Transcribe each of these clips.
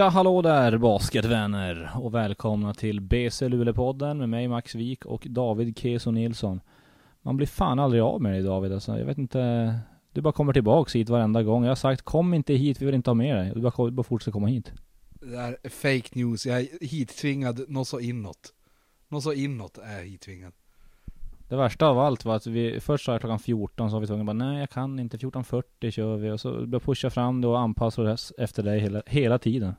Ja, hallå där basketvänner och välkomna till BC Luleå-podden med mig Max Wik och David Keso Nilsson. Man blir fan aldrig av med dig David alltså. Jag vet inte. Du bara kommer tillbaks hit varenda gång. Jag har sagt kom inte hit, vi vill inte ha med dig. Du bara, du bara fortsätter komma hit. Det där är fake news, jag är hittvingad något så inåt. Något så inåt är jag hittvingad. Det värsta av allt var att vi, först sa jag klockan 14 så var vi tvungna bara nej jag kan inte, 14.40 kör vi och så började pusha fram det och anpassa oss efter dig hela, hela tiden.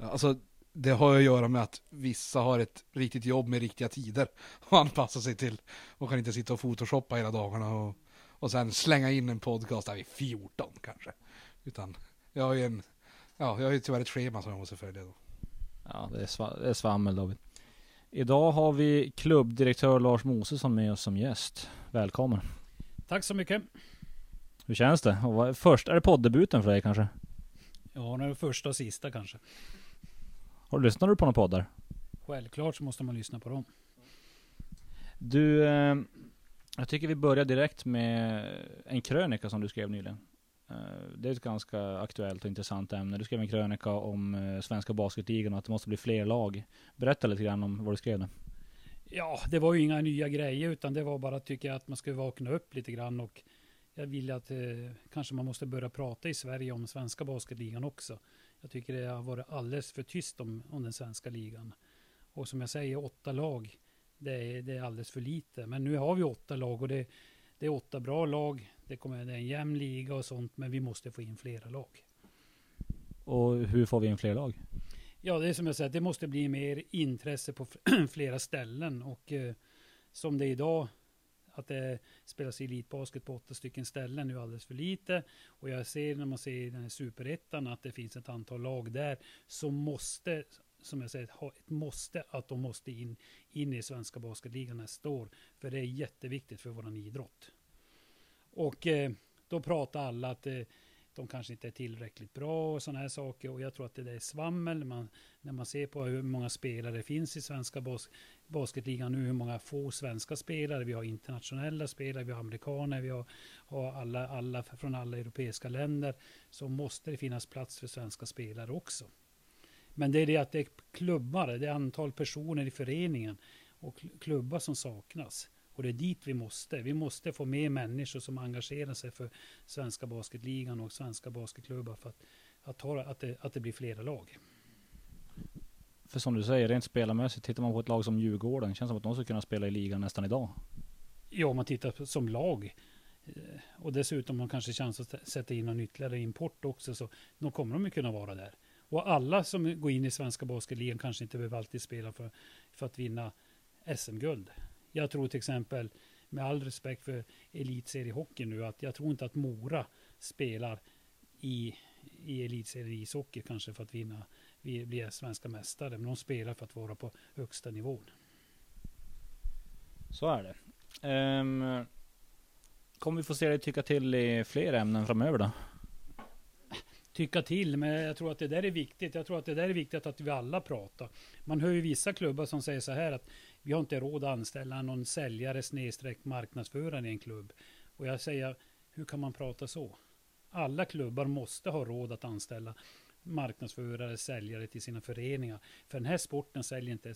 Ja, alltså, det har att göra med att vissa har ett riktigt jobb med riktiga tider och anpassa sig till och kan inte sitta och photoshoppa hela dagarna och, och sen slänga in en podcast där vid 14 kanske. Utan jag har ju en, ja, jag har ju tyvärr ett schema som jag måste följa då. Ja, det är, sva, det är svammel David. Idag har vi klubbdirektör Lars Mosesson med oss som gäst. Välkommen. Tack så mycket. Hur känns det? Och vad, först, är det poddebuten för dig kanske? Ja, nu är det första och sista kanske. Har du lyssnat på några poddar? Självklart så måste man lyssna på dem. Du, eh, jag tycker vi börjar direkt med en krönika som du skrev nyligen. Eh, det är ett ganska aktuellt och intressant ämne. Du skrev en krönika om eh, svenska basketligan och att det måste bli fler lag. Berätta lite grann om vad du skrev där. Ja, det var ju inga nya grejer utan det var bara tycker jag att man skulle vakna upp lite grann och jag vill att eh, kanske man måste börja prata i Sverige om svenska basketligan också. Jag tycker det har varit alldeles för tyst om, om den svenska ligan. Och som jag säger, åtta lag, det är, det är alldeles för lite. Men nu har vi åtta lag och det, det är åtta bra lag. Det, kommer, det är en jämn liga och sånt, men vi måste få in flera lag. Och hur får vi in fler lag? Ja, det är som jag säger, det måste bli mer intresse på flera ställen och eh, som det är idag att det spelas elitbasket på åtta stycken ställen nu alldeles för lite. Och jag ser när man ser den här superettan att det finns ett antal lag där som måste, som jag säger, ha ett måste att de måste in, in i svenska basketligan nästa år. För det är jätteviktigt för våran idrott. Och eh, då pratar alla att eh, de kanske inte är tillräckligt bra och sådana här saker. Och jag tror att det är svammel man, när man ser på hur många spelare det finns i svenska bas, basketligan nu, hur många få svenska spelare. Vi har internationella spelare, vi har amerikaner, vi har, har alla, alla från alla europeiska länder. Så måste det finnas plats för svenska spelare också. Men det är det att det är klubbar, det är antal personer i föreningen och klubbar som saknas. Och det är dit vi måste. Vi måste få med människor som engagerar sig för svenska basketligan och svenska basketklubbar för att, att, ta, att, det, att det blir flera lag. För som du säger, rent spelarmässigt, tittar man på ett lag som Djurgården, känns det som att de skulle kunna spela i ligan nästan idag. Ja, om man tittar på, som lag. Eh, och dessutom har man kanske chans att sätta in någon ytterligare import också, så då kommer de ju kunna vara där. Och alla som går in i svenska basketligan kanske inte behöver alltid spela för, för att vinna SM-guld. Jag tror till exempel, med all respekt för elitseriehockey nu, att jag tror inte att Mora spelar i, i elitserien ishockey kanske för att vinna, vi blir svenska mästare, men de spelar för att vara på högsta nivån. Så är det. Um, kommer vi få se dig tycka till i fler ämnen framöver då? tycka till, men jag tror att det där är viktigt. Jag tror att det där är viktigt att vi alla pratar. Man hör ju vissa klubbar som säger så här att vi har inte råd att anställa någon säljare snedstreck marknadsförare i en klubb. Och jag säger, hur kan man prata så? Alla klubbar måste ha råd att anställa marknadsförare, säljare till sina föreningar. För den här sporten säljer inte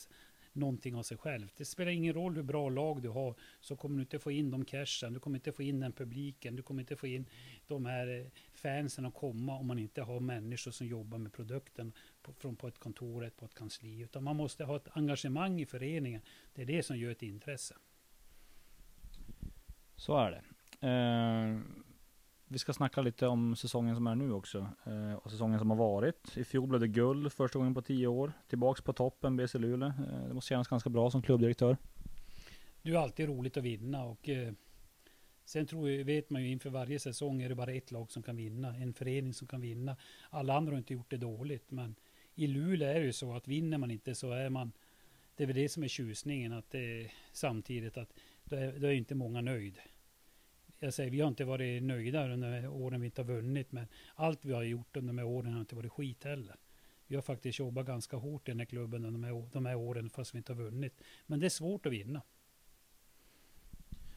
någonting av sig själv. Det spelar ingen roll hur bra lag du har, så kommer du inte få in de cashen, du kommer inte få in den publiken, du kommer inte få in de här eh, fansen att komma om man inte har människor som jobbar med produkten på, från på ett kontor, på ett kansli. Utan man måste ha ett engagemang i föreningen. Det är det som gör ett intresse. Så är det. Eh, vi ska snacka lite om säsongen som är nu också. Eh, och säsongen som har varit. I fjol blev det guld första gången på tio år. Tillbaks på toppen, BC Luleå. Eh, det måste kännas ganska bra som klubbdirektör. Det är alltid roligt att vinna och eh, sen tror jag, vet man ju inför varje säsong är det bara ett lag som kan vinna. En förening som kan vinna. Alla andra har inte gjort det dåligt, men i Luleå är det ju så att vinner man inte så är man det är väl det som är tjusningen att det samtidigt att då är, då är inte många nöjd jag säger, vi har inte varit nöjda under åren vi inte har vunnit, men allt vi har gjort under de här åren har inte varit skit heller. Vi har faktiskt jobbat ganska hårt i den här klubben under de här, de här åren fast vi inte har vunnit. Men det är svårt att vinna.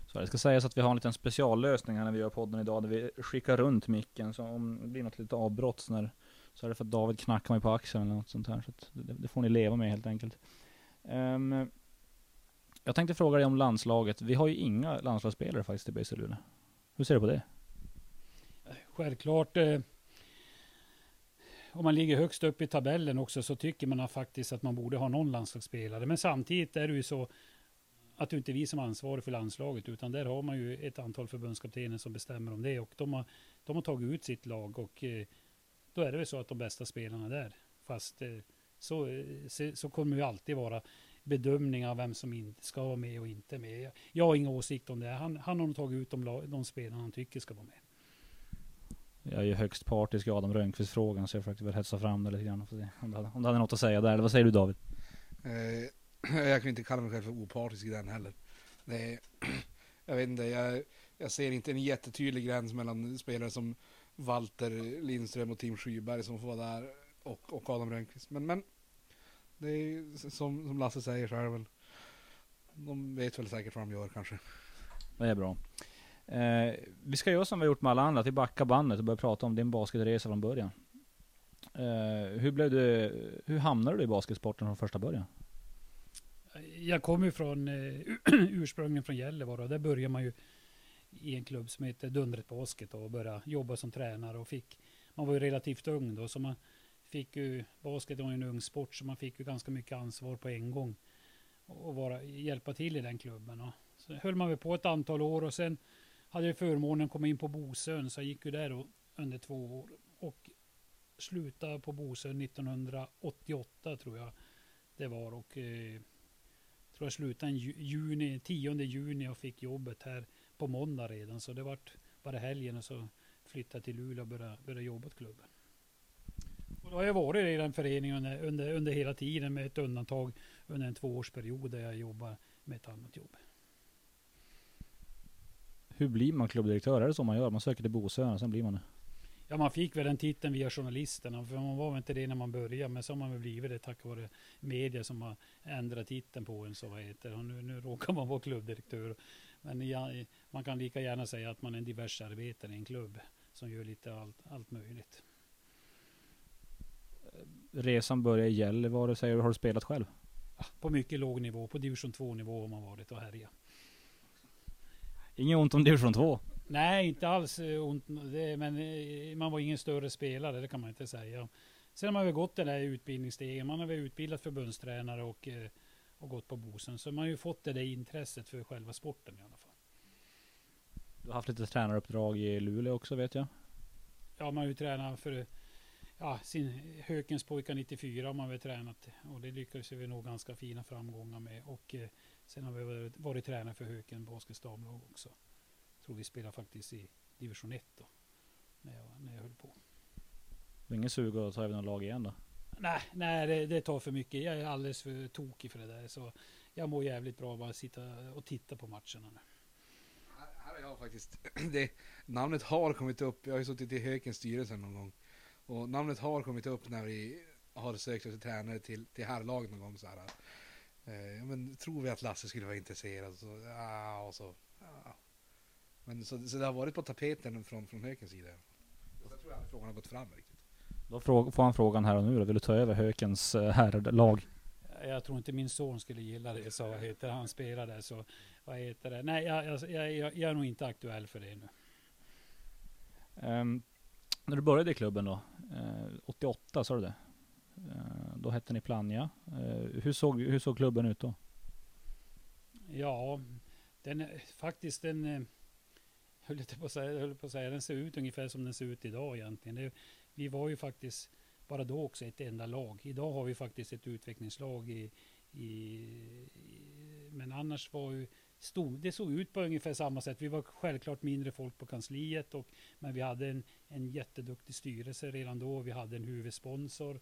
Så det ska sägas att vi har en liten speciallösning här när vi gör podden idag, där vi skickar runt micken, så om det blir något litet avbrott när så är det för att David knackar mig på axeln eller något sånt här. Så att det, det får ni leva med helt enkelt. Um, jag tänkte fråga dig om landslaget. Vi har ju inga landslagsspelare faktiskt i BC Luleå. Hur ser du på det? Självklart. Eh, om man ligger högst upp i tabellen också så tycker man faktiskt att man borde ha någon landslagsspelare. Men samtidigt är det ju så att det inte är vi som är ansvariga för landslaget utan där har man ju ett antal förbundskaptener som bestämmer om det och de har, de har tagit ut sitt lag och eh, då är det väl så att de bästa spelarna där. Fast eh, så, så, så kommer det ju alltid vara bedömningar av vem som inte ska vara med och inte med. Jag har ingen åsikt om det. Han, han har nog tagit ut de, de spelarna han tycker ska vara med. Jag är ju högst partisk i Adam Rönnqvist-frågan så jag försökte väl hetsa fram det lite grann. Om du, hade, om du hade något att säga där. Eller vad säger du David? Eh, jag kan inte kalla mig själv för opartisk i den heller. Det är, jag vet inte, jag, jag ser inte en jättetydlig gräns mellan spelare som Walter Lindström och Tim Skyberg som får vara där och, och Adam Rönnqvist. Men, men det är som, som Lasse säger så är det väl. De vet väl säkert vad de gör kanske. Det är bra. Eh, vi ska göra som vi har gjort med alla andra, att vi backar bandet och börjar prata om din basketresa från början. Eh, hur blev du, hur hamnade du i basketsporten från första början? Jag kommer ju från eh, ursprungligen från Gällivare och där började man ju i en klubb som heter Dundret Basket och började jobba som tränare och fick, man var ju relativt ung då så man fick ju, basket var ju en ung sport så man fick ju ganska mycket ansvar på en gång och vara, hjälpa till i den klubben. Och så höll man väl på ett antal år och sen hade jag förmånen att komma in på Bosön så jag gick ju där då under två år och slutade på Bosön 1988 tror jag det var och eh, tror jag slutade en juni, 10 juni och fick jobbet här på måndag redan så det vart bara helgen och så flyttade jag till Luleå och började, började jobba åt klubben. Och då har jag varit i den föreningen under, under, under hela tiden med ett undantag under en tvåårsperiod där jag jobbar med ett annat jobb. Hur blir man klubbdirektör? Är det så man gör? Man söker till Bosön och sen blir man det? Ja, man fick väl den titeln via journalisterna, för man var väl inte det när man började, men så har man väl blivit det tack vare media som har ändrat titeln på en, så vad heter och nu, nu råkar man vara klubbdirektör. Men ja, man kan lika gärna säga att man är en diversarbetare i en klubb som gör lite allt, allt möjligt. Resan började i Gällivare säger du. Har du spelat själv? På mycket låg nivå, på division 2 nivå har man varit och härjat. Inget ont om division 2? Nej, inte alls eh, ont. Det, men eh, man var ingen större spelare, det kan man inte säga. Sen har man väl gått den där utbildningsstegen. Man har väl utbildat förbundstränare och, eh, och gått på Bosen. Så man har ju fått det där intresset för själva sporten i alla fall. Du har haft lite tränaruppdrag i Luleå också vet jag. Ja, man har ju tränat för ja, sin Hökens pojkar 94 har man väl tränat. Och det lyckades vi nå ganska fina framgångar med. Och eh, sen har vi varit, varit tränare för Höken basketdamlag också. Tror vi spelar faktiskt i division 1 då. När jag, när jag höll på. Det ingen sug att ta över någon lag igen då? Nej, nej det, det, tar för mycket. Jag är alldeles för tokig för det där. Så jag mår jävligt bra bara sitta och titta på matcherna nu. Här, här har jag faktiskt, det, namnet har kommit upp, jag har ju suttit i Hökens styrelse någon gång. Och namnet har kommit upp när vi har sökt efter tränare till, till herrlaget någon gång så här. Eh, men tror vi att Lasse skulle vara intresserad? Så, ja, och så, ja. Men så, så det har varit på tapeten från, från Hökens sida. Och jag tror jag att frågan har gått fram riktigt. Då får han frågan här och nu då. Vill du ta över Hökens eh, herrlag? Jag tror inte min son skulle gilla det, så vad heter han spelar där så vad heter det? Nej, jag, jag, jag, jag är nog inte aktuell för det nu. Um, när du började i klubben då, eh, 88 sa du det? Eh, då hette ni Plannja. Eh, hur, såg, hur såg klubben ut då? Ja, den faktiskt den eh, höll på, att säga, höll på att säga, den ser ut ungefär som den ser ut idag egentligen. Det, vi var ju faktiskt bara då också ett enda lag. Idag har vi faktiskt ett utvecklingslag i, i, i men annars var ju stod, det såg ut på ungefär samma sätt. Vi var självklart mindre folk på kansliet, och, men vi hade en, en jätteduktig styrelse redan då. Vi hade en huvudsponsor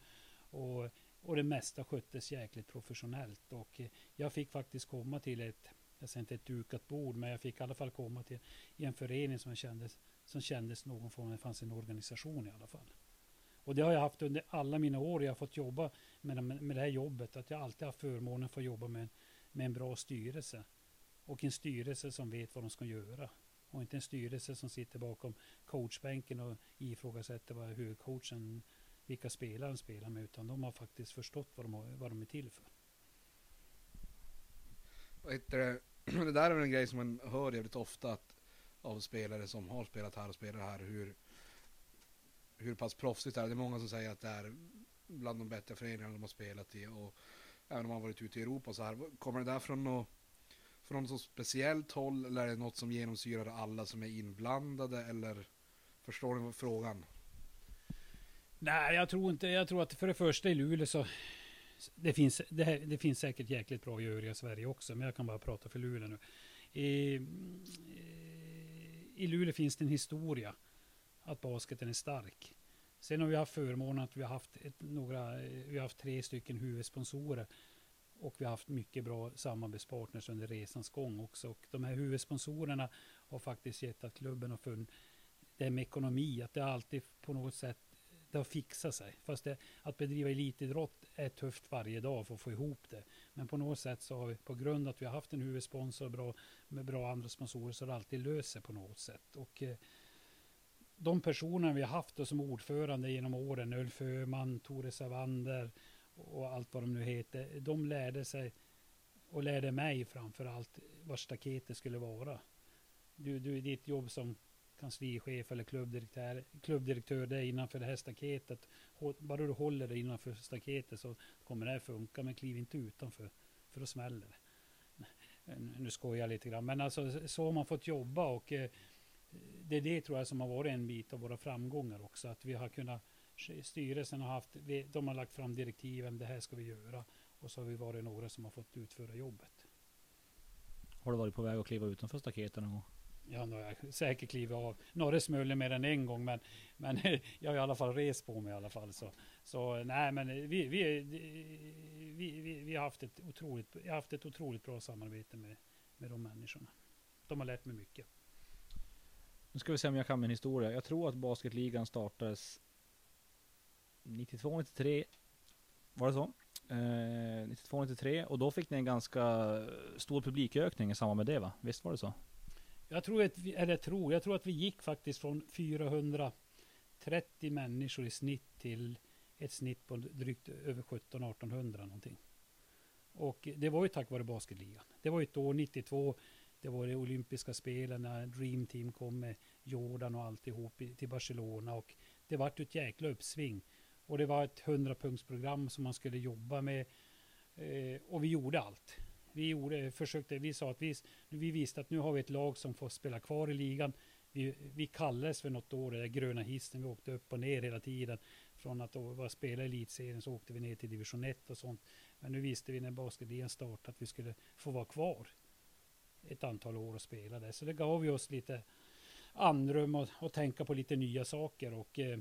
och, och det mesta sköttes jäkligt professionellt. Och eh, jag fick faktiskt komma till ett, jag säger inte ett dukat bord, men jag fick i alla fall komma till i en förening som kändes, som kändes någon form, det fanns en organisation i alla fall. Och det har jag haft under alla mina år jag har fått jobba med, med det här jobbet. Att jag alltid haft förmånen att få jobba med, med en bra styrelse. Och en styrelse som vet vad de ska göra. Och inte en styrelse som sitter bakom coachbänken och ifrågasätter vad huvudcoachen vilka spelare de spelar med, utan de har faktiskt förstått vad de, har, vad de är till för. Det? det där är väl en grej som man hör jävligt ofta att, av spelare som har spelat här och spelar här. Hur, hur pass proffsigt det är. Det är många som säger att det är bland de bättre föreningarna de har spelat i. Och även om man varit ute i Europa så här. Kommer det där från något, från något speciellt håll eller är det något som genomsyrar alla som är inblandade? Eller förstår ni frågan? Nej, jag tror inte. Jag tror att för det första i Luleå så det finns, det, här, det finns säkert jäkligt bra i övriga Sverige också, men jag kan bara prata för Luleå nu. I, i Luleå finns det en historia att basketen är stark. Sen har vi haft förmånen att vi har haft, ett, några, vi har haft tre stycken huvudsponsorer och vi har haft mycket bra samarbetspartners under resans gång också. Och de här huvudsponsorerna har faktiskt gett att klubben har funnit det med ekonomi, att det alltid på något sätt det har fixat sig. Fast det, att bedriva elitidrott är tufft varje dag för att få ihop det. Men på något sätt så har vi, på grund av att vi har haft en huvudsponsor bra, med bra andra sponsorer, så har det alltid löst sig på något sätt. Och eh, de personer vi har haft då som ordförande genom åren, Ulf Öhman, Tore Savander och allt vad de nu heter, de lärde sig och lärde mig framför allt var staketet skulle vara. Du, du, ditt jobb som kanslichef eller klubbdirektör, klubbdirektör det är innanför det här staketet. Bara du håller dig innanför staketet så kommer det här funka. Men kliv inte utanför för då smäller det. Nu skojar jag lite grann. Men alltså så har man fått jobba och eh, det är det tror jag som har varit en bit av våra framgångar också. Att vi har kunnat Styrelsen har haft, de har lagt fram direktiven, det här ska vi göra. Och så har vi varit några som har fått utföra jobbet. Har du varit på väg att kliva utanför staketet någon gång? Ja, nu har jag säkert klivit av några smulor mer än en gång, men, men jag har i alla fall rest på mig i alla fall. Så, så nej, men vi, vi, vi, vi, vi har haft ett otroligt, jag har haft ett otroligt bra samarbete med, med de människorna. De har lärt mig mycket. Nu ska vi se om jag kan min historia. Jag tror att basketligan startades 92, 93. Var det så? Eh, 92, 93 och då fick ni en ganska stor publikökning i samband med det va? Visst var det så? Jag tror att vi, eller tror, jag tror att vi gick faktiskt från 430 människor i snitt till ett snitt på drygt över 1700-1800 någonting. Och det var ju tack vare basketligan. Det var ju ett år 92. Det var de olympiska spelen när Dream Team kom med Jordan och alltihop till Barcelona. Och det vart ett jäkla uppsving. Och det var ett 100-punktsprogram som man skulle jobba med. Eh, och vi gjorde allt vi gjorde, försökte, vi sa att vi, vi visste att nu har vi ett lag som får spela kvar i ligan. Vi, vi kallades för något år, det där gröna hissen, vi åkte upp och ner hela tiden. Från att vara spela i elitserien så åkte vi ner till division 1 och sånt. Men nu visste vi när basketligan startade att vi skulle få vara kvar ett antal år och spela där. Så det gav ju oss lite andrum och, och tänka på lite nya saker. Och eh,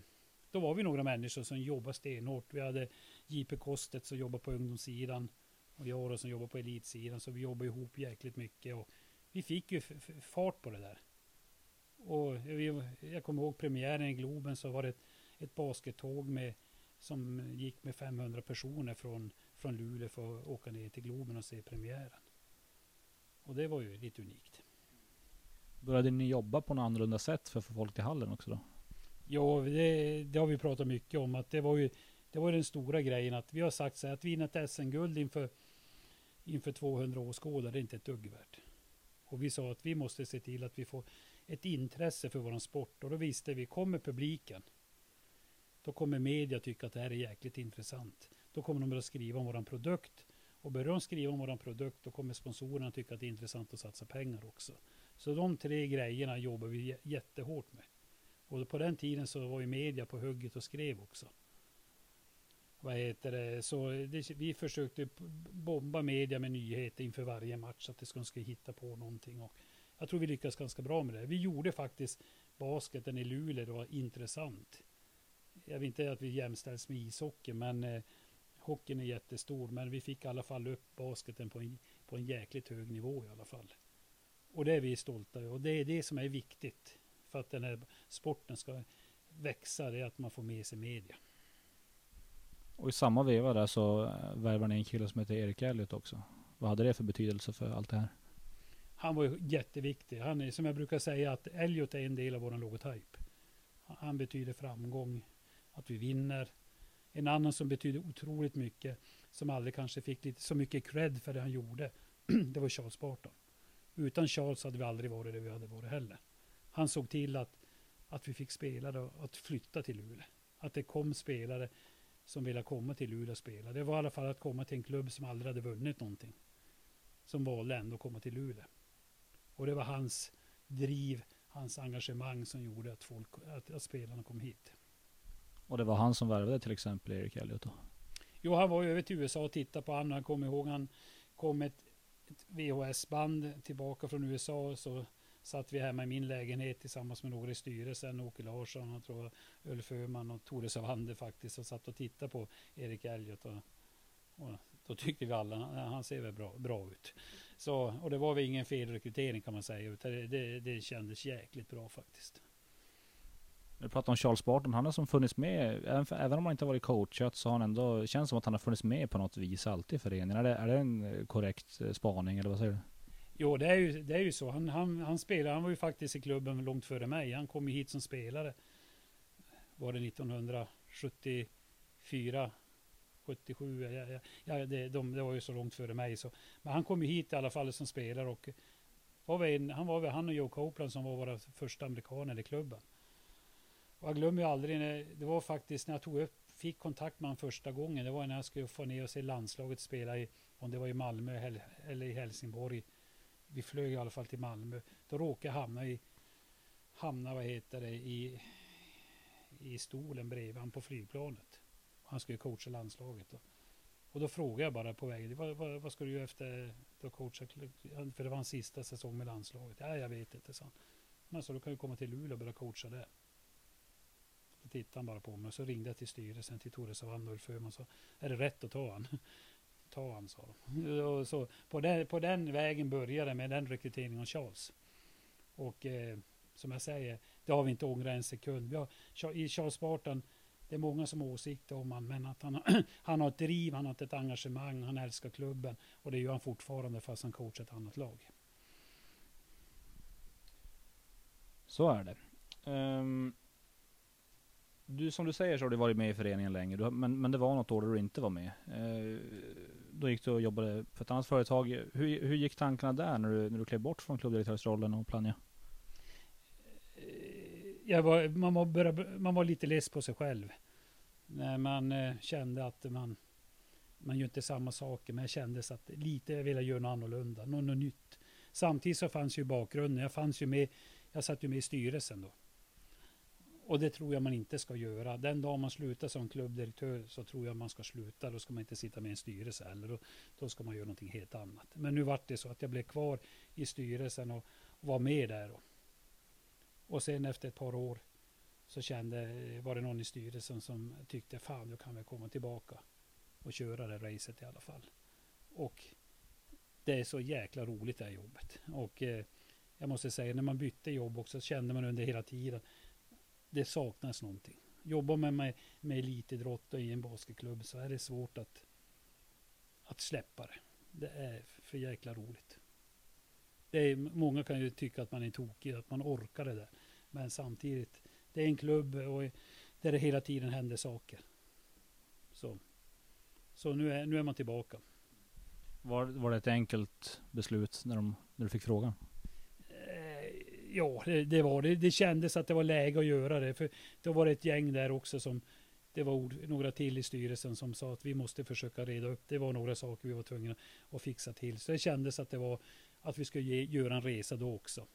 då var vi några människor som jobbade stenhårt. Vi hade JP Kostet som jobbade på ungdomssidan. Och jag då som jobbar på elitsidan, så vi jobbade ihop jäkligt mycket. Och vi fick ju fart på det där. Och vi, jag kommer ihåg premiären i Globen så var det ett, ett baskettåg med, som gick med 500 personer från, från Luleå för att åka ner till Globen och se premiären. Och det var ju lite unikt. Började ni jobba på något annorlunda sätt för att få folk till hallen också då? Ja, det, det har vi pratat mycket om. Att det var ju det var den stora grejen. att Vi har sagt så här, att vinna ett SM-guld inför inför 200 åskådare är inte ett dugg värt. Och vi sa att vi måste se till att vi får ett intresse för våran sport och då visste vi, kommer publiken, då kommer media tycka att det här är jäkligt intressant. Då kommer de att skriva om våran produkt och börjar de skriva om våran produkt då kommer sponsorerna tycka att det är intressant att satsa pengar också. Så de tre grejerna jobbar vi jättehårt med. Och på den tiden så var ju media på hugget och skrev också vad heter det, så det, vi försökte bomba media med nyheter inför varje match, så att de skulle hitta på någonting. Och jag tror vi lyckades ganska bra med det. Vi gjorde faktiskt basketen i Luleå då intressant. Jag vill inte att vi jämställs med ishockey, men eh, hockeyn är jättestor. Men vi fick i alla fall upp basketen på en, på en jäkligt hög nivå i alla fall. Och det är vi stolta över. Och det är det som är viktigt för att den här sporten ska växa, det är att man får med sig media. Och i samma veva där så eh, värvade ni en kille som heter Erik Elliot också. Vad hade det för betydelse för allt det här? Han var ju jätteviktig. Han är, som jag brukar säga, att Elliot är en del av vår logotyp. Han betyder framgång, att vi vinner. En annan som betydde otroligt mycket, som aldrig kanske fick lite, så mycket cred för det han gjorde, det var Charles Barton. Utan Charles hade vi aldrig varit där vi hade varit heller. Han såg till att, att vi fick spelare att flytta till Luleå. Att det kom spelare som ville komma till Luleå och spela. Det var i alla fall att komma till en klubb som aldrig hade vunnit någonting. Som valde ändå att komma till Luleå. Och det var hans driv, hans engagemang som gjorde att, folk, att, att spelarna kom hit. Och det var han som värvade till exempel Erik Elliot då? Jo, han var ju över till USA och tittade på honom. Han kom ihåg han kom ett, ett VHS-band tillbaka från USA. Så satt vi hemma i min lägenhet tillsammans med några i styrelsen. Åke Larsson, och tror jag, Ulf Öhman och Tore Savander faktiskt. Och satt och tittade på Erik Elliot. Och, och då tyckte vi alla, han ser väl bra, bra ut. Så, och det var väl ingen felrekrytering kan man säga. Utan det, det, det kändes jäkligt bra faktiskt. Du pratar om Charles Barton, han har som funnits med, även, för, även om han inte har varit coachat så har han ändå, känns som att han har funnits med på något vis alltid i föreningen. Är det, är det en eh, korrekt eh, spaning eller vad säger du? Jo, det är ju, det är ju så. Han, han, han spelade, han var ju faktiskt i klubben långt före mig. Han kom ju hit som spelare. Var det 1974, 77? Ja, ja, ja det, de, det var ju så långt före mig. Så. Men han kom ju hit i alla fall som spelare och var väl, han var väl han och Joe Copeland som var våra första amerikaner i klubben. Och jag glömmer ju aldrig, när, det var faktiskt när jag tog upp, fick kontakt med honom första gången. Det var när jag skulle få ner och se landslaget spela i, om det var i Malmö eller i Helsingborg. Vi flög i alla fall till Malmö. Då råkade jag hamna i, hamna vad heter det, i, i stolen bredvid honom på flygplanet. Han skulle coacha landslaget. Då. Och då frågade jag bara på vägen, vad, vad, vad ska du göra efter att coacha? För det var hans sista säsong med landslaget. Ja, jag vet inte, sa han. Men så då kan du komma till Luleå och börja coacha där. Då tittade han bara på mig och så ringde jag till styrelsen, till Tore Savander och Ulf Öhman och sa, är det rätt att ta han? Ta ansvar. sa de. Och så på, den, på den vägen började med den rekryteringen av Charles. Och eh, som jag säger, det har vi inte ångrat en sekund. Vi har, I Charles Barton, det är många som har åsikter om honom, men att han, han har ett driv, han har ett engagemang, han älskar klubben. Och det gör han fortfarande fast han coachar ett annat lag. Så är det. Um, du, som du säger så har du varit med i föreningen länge, du, men, men det var något år där du inte var med. Uh, då gick du och jobbade för ett annat företag. Hur, hur gick tankarna där när du, när du klev bort från klubbdirektörsrollen och Plannja? Eh, jag var, man, var började, man var lite less på sig själv. När man eh, kände att man, man gör inte samma saker, men jag kände att lite jag ville göra något annorlunda, något, något nytt. Samtidigt så fanns ju bakgrunden, jag fanns ju med, jag satt ju med i styrelsen då. Och det tror jag man inte ska göra. Den dag man slutar som klubbdirektör så tror jag man ska sluta. Då ska man inte sitta med i en styrelse heller. Då, då ska man göra någonting helt annat. Men nu vart det så att jag blev kvar i styrelsen och, och var med där. Då. Och sen efter ett par år så kände, var det någon i styrelsen som tyckte fan, då kan vi komma tillbaka och köra det racet i alla fall. Och det är så jäkla roligt det här jobbet. Och eh, jag måste säga, när man bytte jobb också kände man under hela tiden det saknas någonting. Jobbar man med, med elitidrott och i en basketklubb så är det svårt att, att släppa det. Det är för jäkla roligt. Det är, många kan ju tycka att man är tokig, att man orkar det där. Men samtidigt, det är en klubb och där det hela tiden händer saker. Så, så nu, är, nu är man tillbaka. Var, var det ett enkelt beslut när, de, när du fick frågan? Ja, det, det var det. Det kändes att det var läge att göra det. För det var ett gäng där också som det var ord, några till i styrelsen som sa att vi måste försöka reda upp. Det var några saker vi var tvungna att fixa till. Så det kändes att det var att vi skulle ge, göra en resa då också.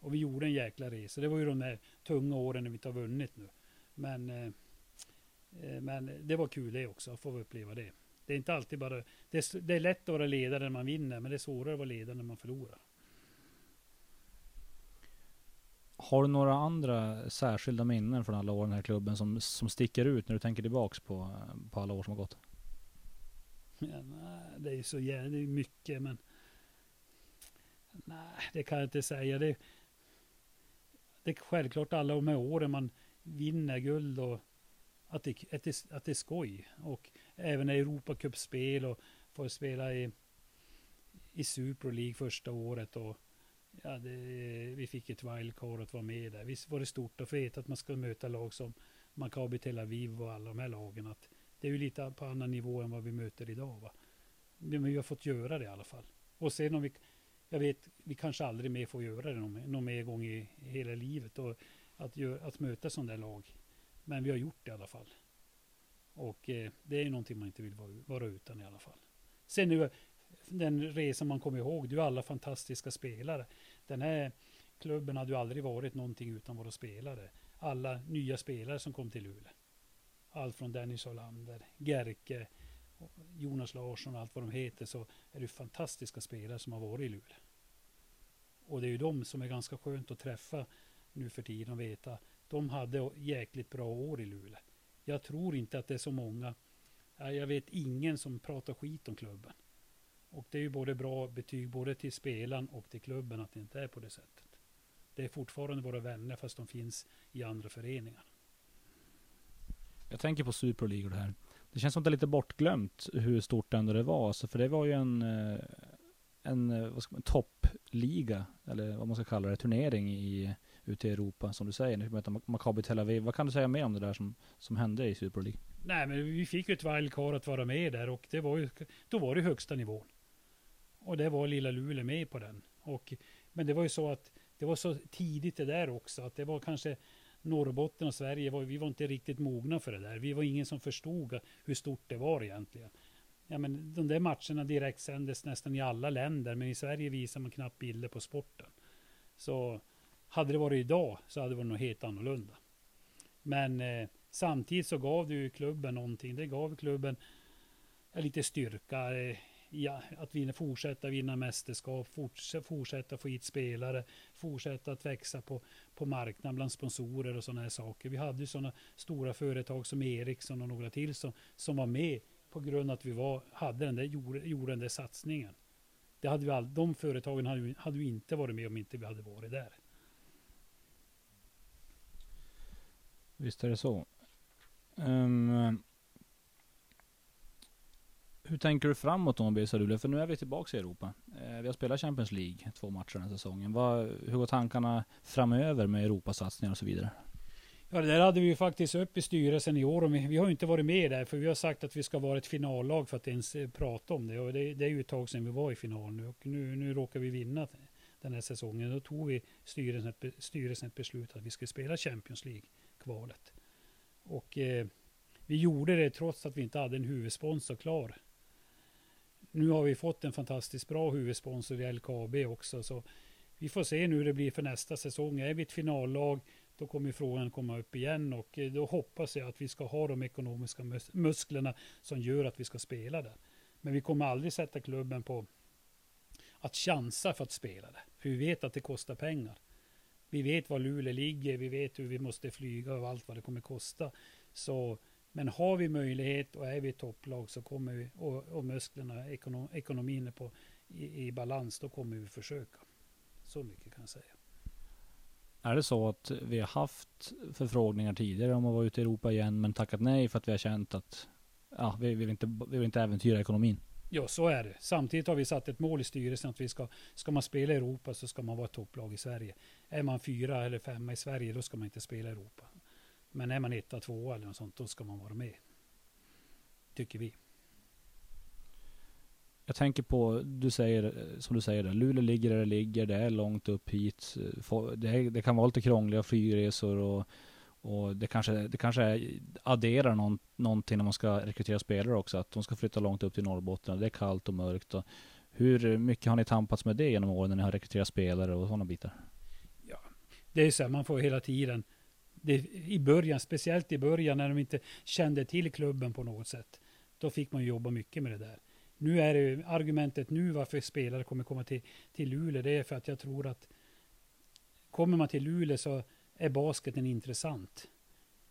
Och vi gjorde en jäkla resa. Det var ju de där tunga åren när vi inte har vunnit nu. Men, eh, eh men det var kul det också, att få uppleva det. Det är inte alltid bara... Det är, det är lätt att vara ledare när man vinner, men det är svårare att vara ledare när man förlorar. Har du några andra särskilda minnen från alla år i den här klubben som, som sticker ut när du tänker tillbaks på, på alla år som har gått? Ja, nej, det är så jävligt mycket men Nej, det kan jag inte säga. Det, det är självklart alla de här åren man vinner guld och att det, att det, att det är skoj. Och även Europacupspel och får spela i, i Super League första året. Och ja, det, vi fick ett wildcard att vara med där. Visst var det stort att få veta att man ska möta lag som Maccabi Tel Aviv och alla de här lagen. Att det är ju lite på annan nivå än vad vi möter idag. Va? Men vi har fått göra det i alla fall. Och sen om vi, jag vet, vi kanske aldrig mer får göra det någon, någon mer gång i, hela livet. Och att, gör, att möta sådana där lag. Men vi har gjort det i alla fall. Och eh, det är någonting man inte vill vara, vara utan i alla fall. Sen nu, den resan man kommer ihåg, du är alla fantastiska spelare. Den här klubben hade ju aldrig varit någonting utan våra spelare. Alla nya spelare som kom till Luleå. Allt från Dennis Olander, Gerke, Jonas Larsson och allt vad de heter så är det fantastiska spelare som har varit i Luleå. Och det är ju de som är ganska skönt att träffa nu för tiden och veta. De hade jäkligt bra år i Luleå. Jag tror inte att det är så många. Jag vet ingen som pratar skit om klubben. Och det är ju både bra betyg både till spelaren och till klubben att det inte är på det sättet. Det är fortfarande våra vänner fast de finns i andra föreningar. Jag tänker på Super League och det här. Det känns som det är lite bortglömt hur stort ändå det var. Alltså, för det var ju en, eh, en eh, vad ska man, toppliga, eller vad man ska kalla det, turnering i, ute i Europa. Som du säger, nu möter Maccabi Tel Aviv. Vad kan du säga mer om det där som, som hände i Super League? Nej, men vi fick ju ett wildcard att vara med där och det var ju, då var det högsta nivån. Och det var lilla Luleå med på den. Och, men det var ju så att det var så tidigt det där också, att det var kanske Norrbotten och Sverige, var, vi var inte riktigt mogna för det där. Vi var ingen som förstod hur stort det var egentligen. Ja, men de där matcherna direkt sändes nästan i alla länder, men i Sverige visar man knappt bilder på sporten. Så hade det varit idag så hade det varit något helt annorlunda. Men eh, samtidigt så gav det ju klubben någonting. Det gav klubben lite styrka. Eh, ja, att vinna, fortsätta vinna mästerskap, fortsätta, fortsätta få hit spelare, fortsätta att växa på, på marknaden bland sponsorer och sådana här saker. Vi hade ju sådana stora företag som Ericsson och några till som, som var med på grund av att vi var, hade den där, gjorde, gjorde den där satsningen. Det hade vi all, de företagen hade, hade vi inte varit med om inte vi hade varit där. Visst är det så. Um, hur tänker du framåt då med BC Luleå? För nu är vi tillbaka i Europa. Eh, vi har spelat Champions League två matcher den här säsongen. Vad, hur går tankarna framöver med Europasatsningar och så vidare? Ja, det där hade vi ju faktiskt upp i styrelsen i år. Och vi, vi har ju inte varit med där, för vi har sagt att vi ska vara ett finallag för att ens eh, prata om det. Och det, det är ju ett tag sedan vi var i final nu. Och nu, nu råkar vi vinna den här säsongen. Då tog vi styrelsen ett, styrelsen ett beslut att vi skulle spela Champions League-kvalet. Och eh, vi gjorde det trots att vi inte hade en huvudsponsor klar nu har vi fått en fantastiskt bra huvudsponsor i LKAB också. Så vi får se nu hur det blir för nästa säsong. Är vi ett finallag då kommer frågan komma upp igen och eh, då hoppas jag att vi ska ha de ekonomiska musklerna som gör att vi ska spela där. Men vi kommer aldrig sätta klubben på att chansa för att spela det. För vi vet att det kostar pengar. Vi vet var Luleå ligger, vi vet hur vi måste flyga och allt vad det kommer kosta. Så men har vi möjlighet och är vi topplag så kommer vi, och, och musklerna, ekonom, ekonomin är på, i, i, balans, då kommer vi försöka. Så mycket kan jag säga. Är det så att vi har haft förfrågningar tidigare om att vara ute i Europa igen, men tackat nej för att vi har känt att ja, vi, vill inte, vi vill inte äventyra ekonomin? Ja, så är det. Samtidigt har vi satt ett mål i styrelsen att vi ska, ska man spela i Europa så ska man vara ett topplag i Sverige. Är man fyra eller femma i Sverige, då ska man inte spela i Europa. Men är man etta, tvåa eller något sånt, då ska man vara med. Tycker vi. Jag tänker på, du säger, som du säger, där, Luleå ligger där det ligger, det är långt upp hit. Det, är, det kan vara lite krångliga flygresor och, och det kanske, det kanske adderar någon, någonting när man ska rekrytera spelare också. Att de ska flytta långt upp till Norrbotten, det är kallt och mörkt. Och hur mycket har ni tampats med det genom åren när ni har rekryterat spelare och sådana bitar? Ja, det är så här, man får hela tiden det, i början, speciellt i början när de inte kände till klubben på något sätt. Då fick man jobba mycket med det där. Nu är det argumentet nu varför spelare kommer komma till, till Luleå. Det är för att jag tror att kommer man till Luleå så är basketen intressant.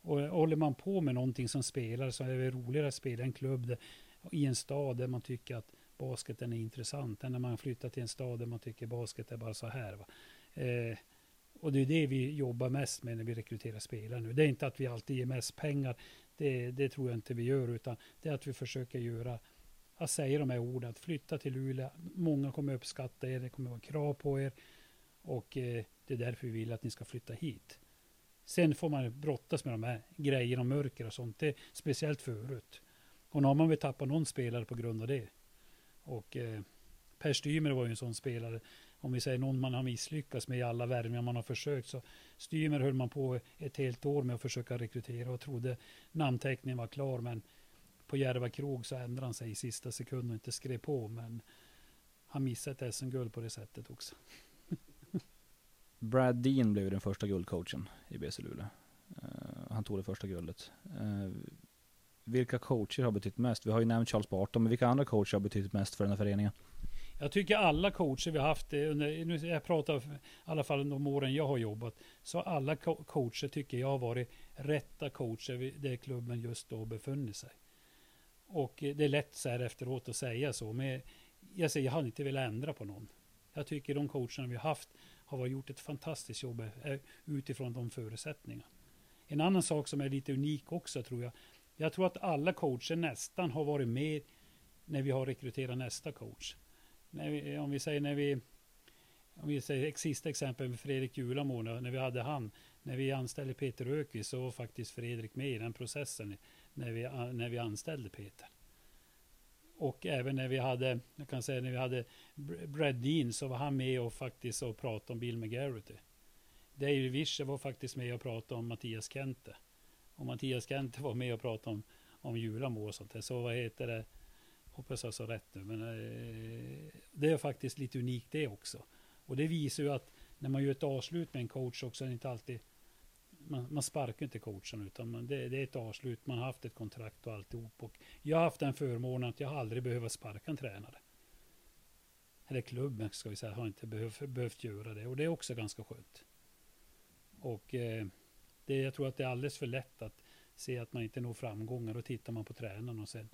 Och håller man på med någonting som spelare så är det roligare att spela i en klubb där, i en stad där man tycker att basketen är intressant än när man flyttar till en stad där man tycker basket är bara så här. Eh, och det är det vi jobbar mest med när vi rekryterar spelare nu. Det är inte att vi alltid ger mest pengar. Det, det tror jag inte vi gör, utan det är att vi försöker göra att säga de här orden, att flytta till Luleå. Många kommer uppskatta er, det kommer vara krav på er och eh, det är därför vi vill att ni ska flytta hit. Sen får man brottas med de här grejerna om mörker och sånt, det är speciellt förut. Och nu har man väl tappat någon spelare på grund av det. Och eh, Per Stymer var ju en sån spelare. Om vi säger någon man har misslyckats med i alla värvningar man har försökt. Så Stymer höll man på ett helt år med att försöka rekrytera och trodde namnteckningen var klar. Men på Järva krog så ändrade han sig i sista sekund och inte skrev på. Men han missade ett SM-guld på det sättet också. Brad Dean blev den första guldcoachen i BC Luleå. Uh, han tog det första guldet. Uh, vilka coacher har betytt mest? Vi har ju nämnt Charles Barton, men vilka andra coacher har betytt mest för den här föreningen? Jag tycker alla coacher vi har haft, eh, under, nu jag pratar i alla fall de åren jag har jobbat, så alla coacher tycker jag har varit rätta coacher där klubben just då befunnit sig. Och eh, det är lätt så här efteråt att säga så, men jag säger jag hade inte velat ändra på någon. Jag tycker de coacherna vi har haft har gjort ett fantastiskt jobb eh, utifrån de förutsättningarna. En annan sak som är lite unik också tror jag. Jag tror att alla coacher nästan har varit med när vi har rekryterat nästa coach. Vi, om vi säger när vi om vi säger sista exempel med Fredrik Julamo, när vi hade han, när vi anställde Peter Ökvist så var faktiskt Fredrik med i den processen när vi, när vi anställde Peter. Och även när vi hade, jag kan säga när vi hade Brad Dean så var han med och faktiskt och pratade om Bill McGarity. Dave Vischer var faktiskt med och pratade om Mattias Kente. Och Mattias Kente var med och pratade om, om Julamo och sånt där. Så vad heter det? Hoppas jag sa rätt nu. Men eh, det är faktiskt lite unikt det också. Och det visar ju att när man gör ett avslut med en coach också inte alltid man, man sparkar inte coachen utan man, det, det, är ett avslut. Man har haft ett kontrakt och alltihop. Och jag har haft den förmånen att jag aldrig behöver sparka en tränare. Eller klubben ska vi säga har inte behövt, behövt göra det och det är också ganska skönt. Och eh, det, jag tror att det är alldeles för lätt att se att man inte når framgångar. Då tittar man på tränaren och sen,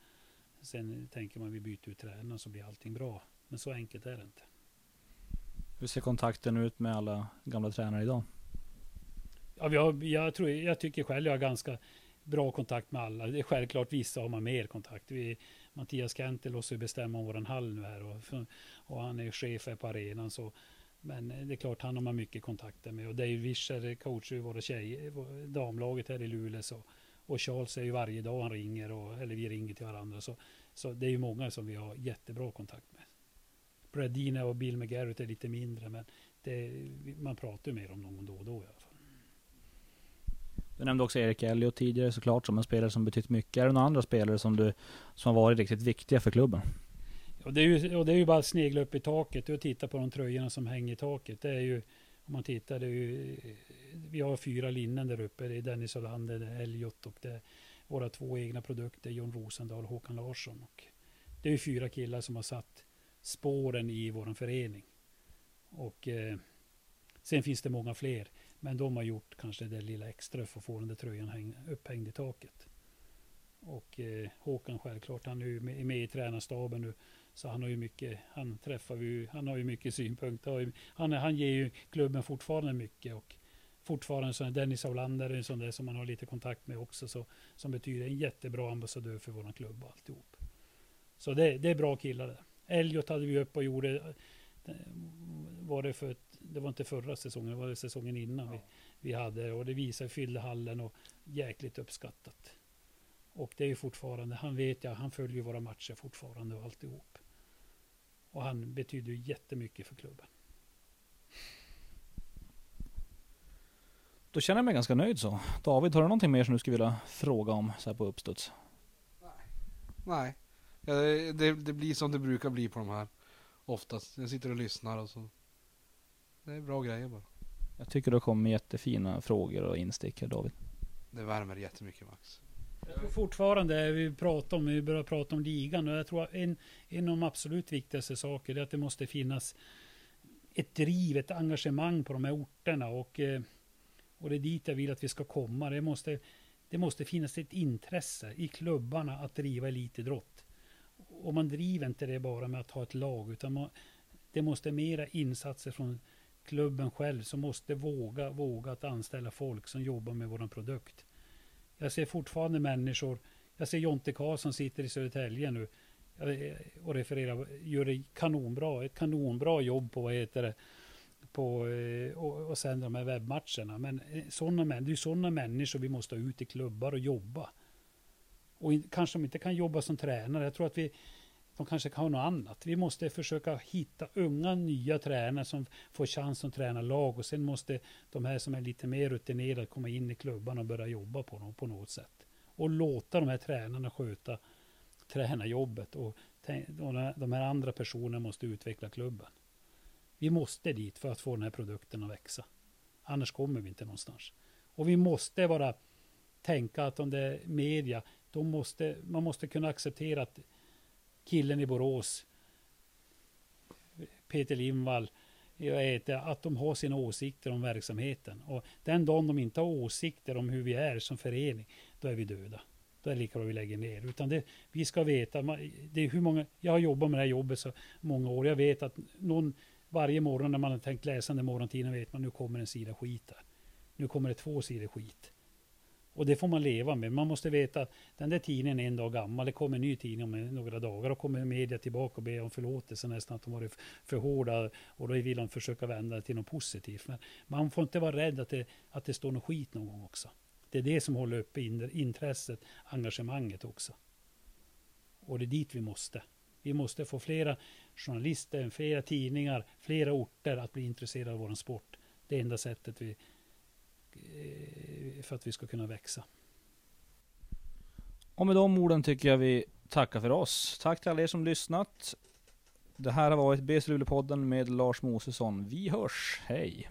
sen tänker man vi byter ut tränaren så blir allting bra. Men så enkelt är det inte. Hur ser kontakten ut med alla gamla tränare idag? Ja, jag, jag, tror, jag tycker själv jag har ganska bra kontakt med alla. Det är självklart vissa har man mer kontakt. Vi, Mattias Kente låter sig bestämma om våran hall nu här och, och han är chef här på arenan. Så, men det är klart, han har man mycket kontakter med. Och Dave Wischer coachar ju våra tjejer, damlaget här i Luleå. Så, och Charles är ju varje dag han ringer, och, eller vi ringer till varandra. Så, så det är ju många som vi har jättebra kontakt med. Bradina och Bill McGarrett är lite mindre, men det, man pratar ju med dem någon då och då i alla fall. Du nämnde också Erik Elliot tidigare såklart som en spelare som betytt mycket. Är det några andra spelare som, du, som har varit riktigt viktiga för klubben? Och det, är ju, och det är ju bara att snegla upp i taket och titta på de tröjorna som hänger i taket. Det är ju, om man tittar, det är ju, vi har fyra linnen där uppe. Det är Dennis Olander, det är Elliot och det är våra två egna produkter, John Rosendahl och Håkan Larsson. Och det är fyra killar som har satt spåren i vår förening. Och eh, sen finns det många fler. Men de har gjort kanske det lilla extra för att få den där tröjan häng, upphängd i taket. Och eh, Håkan självklart, han är ju med, med i tränarstaben nu. Så han har ju mycket, han träffar ju, han har ju mycket synpunkter. Han, han ger ju klubben fortfarande mycket. Och fortfarande så är Dennis Aulander en sån där som man har lite kontakt med också. Så, som betyder en jättebra ambassadör för våran klubb och alltihop. Så det, det är bra killar det. Elliot hade vi upp och gjorde, eh, var det för ett det var inte förra säsongen, det var säsongen innan ja. vi, vi hade och det visade, fyllde hallen och jäkligt uppskattat. Och det är ju fortfarande, han vet jag, han följer våra matcher fortfarande och alltihop. Och han betyder jättemycket för klubben. Då känner jag mig ganska nöjd så. David, har du någonting mer som du skulle vilja fråga om så här på uppstuds? Nej. Nej. Ja, det, det, blir som det brukar bli på de här. Oftast. Jag sitter och lyssnar och så det är bra grejer bara. Jag tycker det kommer jättefina frågor och instick här David. Det värmer jättemycket Max. Jag tror fortfarande, vi pratar om, vi börjar prata om ligan och jag tror en, en av de absolut viktigaste sakerna är att det måste finnas ett driv, ett engagemang på de här orterna och, eh, och det är dit jag vill att vi ska komma. Det måste, det måste finnas ett intresse i klubbarna att driva elitidrott. Och man driver inte det bara med att ha ett lag utan man, det måste mera insatser från klubben själv som måste våga, våga att anställa folk som jobbar med våran produkt. Jag ser fortfarande människor, jag ser Jonte Karlsson sitter i Södertälje nu eh, och refererar, gör det kanonbra, ett kanonbra jobb på vad heter det, på, eh, och, och sen de här webbmatcherna. Men eh, såna, det är sådana människor vi måste ha ut i klubbar och jobba. Och in, kanske de inte kan jobba som tränare. Jag tror att vi, de kanske kan ha något annat. Vi måste försöka hitta unga nya tränare som får chans att träna lag och sen måste de här som är lite mer rutinerade komma in i klubban och börja jobba på, dem på något sätt. Och låta de här tränarna sköta tränarjobbet och de här andra personerna måste utveckla klubben. Vi måste dit för att få den här produkten att växa. Annars kommer vi inte någonstans. Och vi måste bara tänka att om det är media, då måste, man måste kunna acceptera att killen i Borås, Peter Lindvall, att de har sina åsikter om verksamheten. Och den dagen de inte har åsikter om hur vi är som förening, då är vi döda. Då är det lika bra vi lägger ner. Utan det, vi ska veta, det är hur många, jag har jobbat med det här jobbet så många år. Jag vet att någon, varje morgon när man har tänkt läsa den morgontiden vet man nu kommer en sida skit där. Nu kommer det två sidor skit. Och det får man leva med. Man måste veta att den där tidningen är en dag gammal. Det kommer en ny tidning om några dagar. Och kommer media tillbaka och ber om förlåtelse nästan att de varit för hårda. Och då vill de försöka vända det till något positivt. Men man får inte vara rädd att det, att det står något skit någon gång också. Det är det som håller uppe intresset, engagemanget också. Och det är dit vi måste. Vi måste få flera journalister, flera tidningar, flera orter att bli intresserade av vår sport. Det är enda sättet vi, eh, för att vi ska kunna växa. Och med de orden tycker jag vi tackar för oss. Tack till alla er som lyssnat. Det här har varit BC Luleå-podden med Lars Mosesson. Vi hörs, hej!